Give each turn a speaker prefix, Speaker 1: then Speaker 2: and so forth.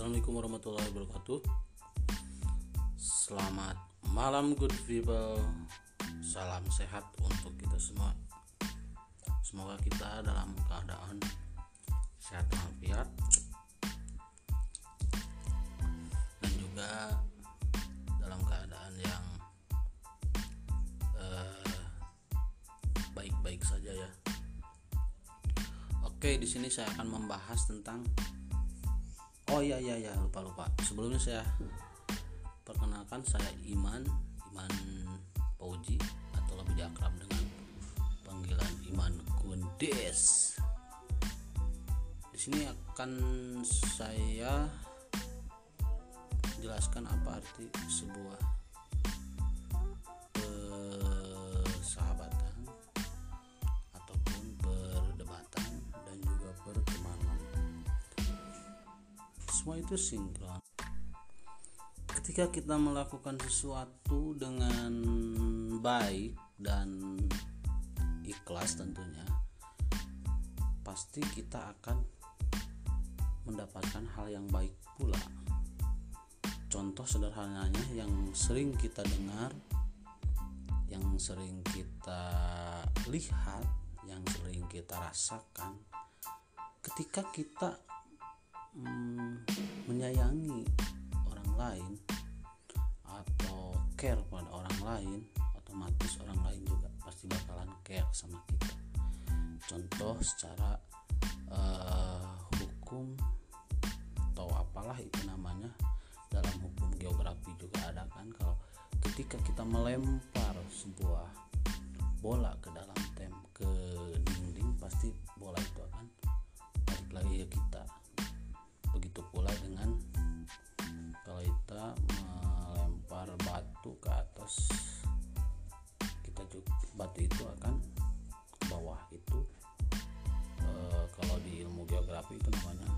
Speaker 1: Assalamualaikum warahmatullahi wabarakatuh. Selamat malam good people. Salam sehat untuk kita semua. Semoga kita dalam keadaan sehat walafiat. Dan juga dalam keadaan yang eh, baik-baik saja ya. Oke, di sini saya akan membahas tentang Oh iya iya iya lupa lupa. Sebelumnya saya perkenalkan saya Iman Iman Pauji atau lebih akrab dengan panggilan Iman Kundes. Di sini akan saya jelaskan apa arti sebuah semua itu sinkron ketika kita melakukan sesuatu dengan baik dan ikhlas tentunya pasti kita akan mendapatkan hal yang baik pula. Contoh sederhananya yang sering kita dengar yang sering kita lihat yang sering kita rasakan ketika kita hmm, menyayangi orang lain atau care pada orang lain otomatis orang lain juga pasti bakalan care sama kita. Contoh secara uh, hukum atau apalah itu namanya dalam hukum geografi juga ada kan kalau ketika kita melempar sebuah bola ke dalam itu akan ke bawah itu e, kalau di ilmu geografi itu namanya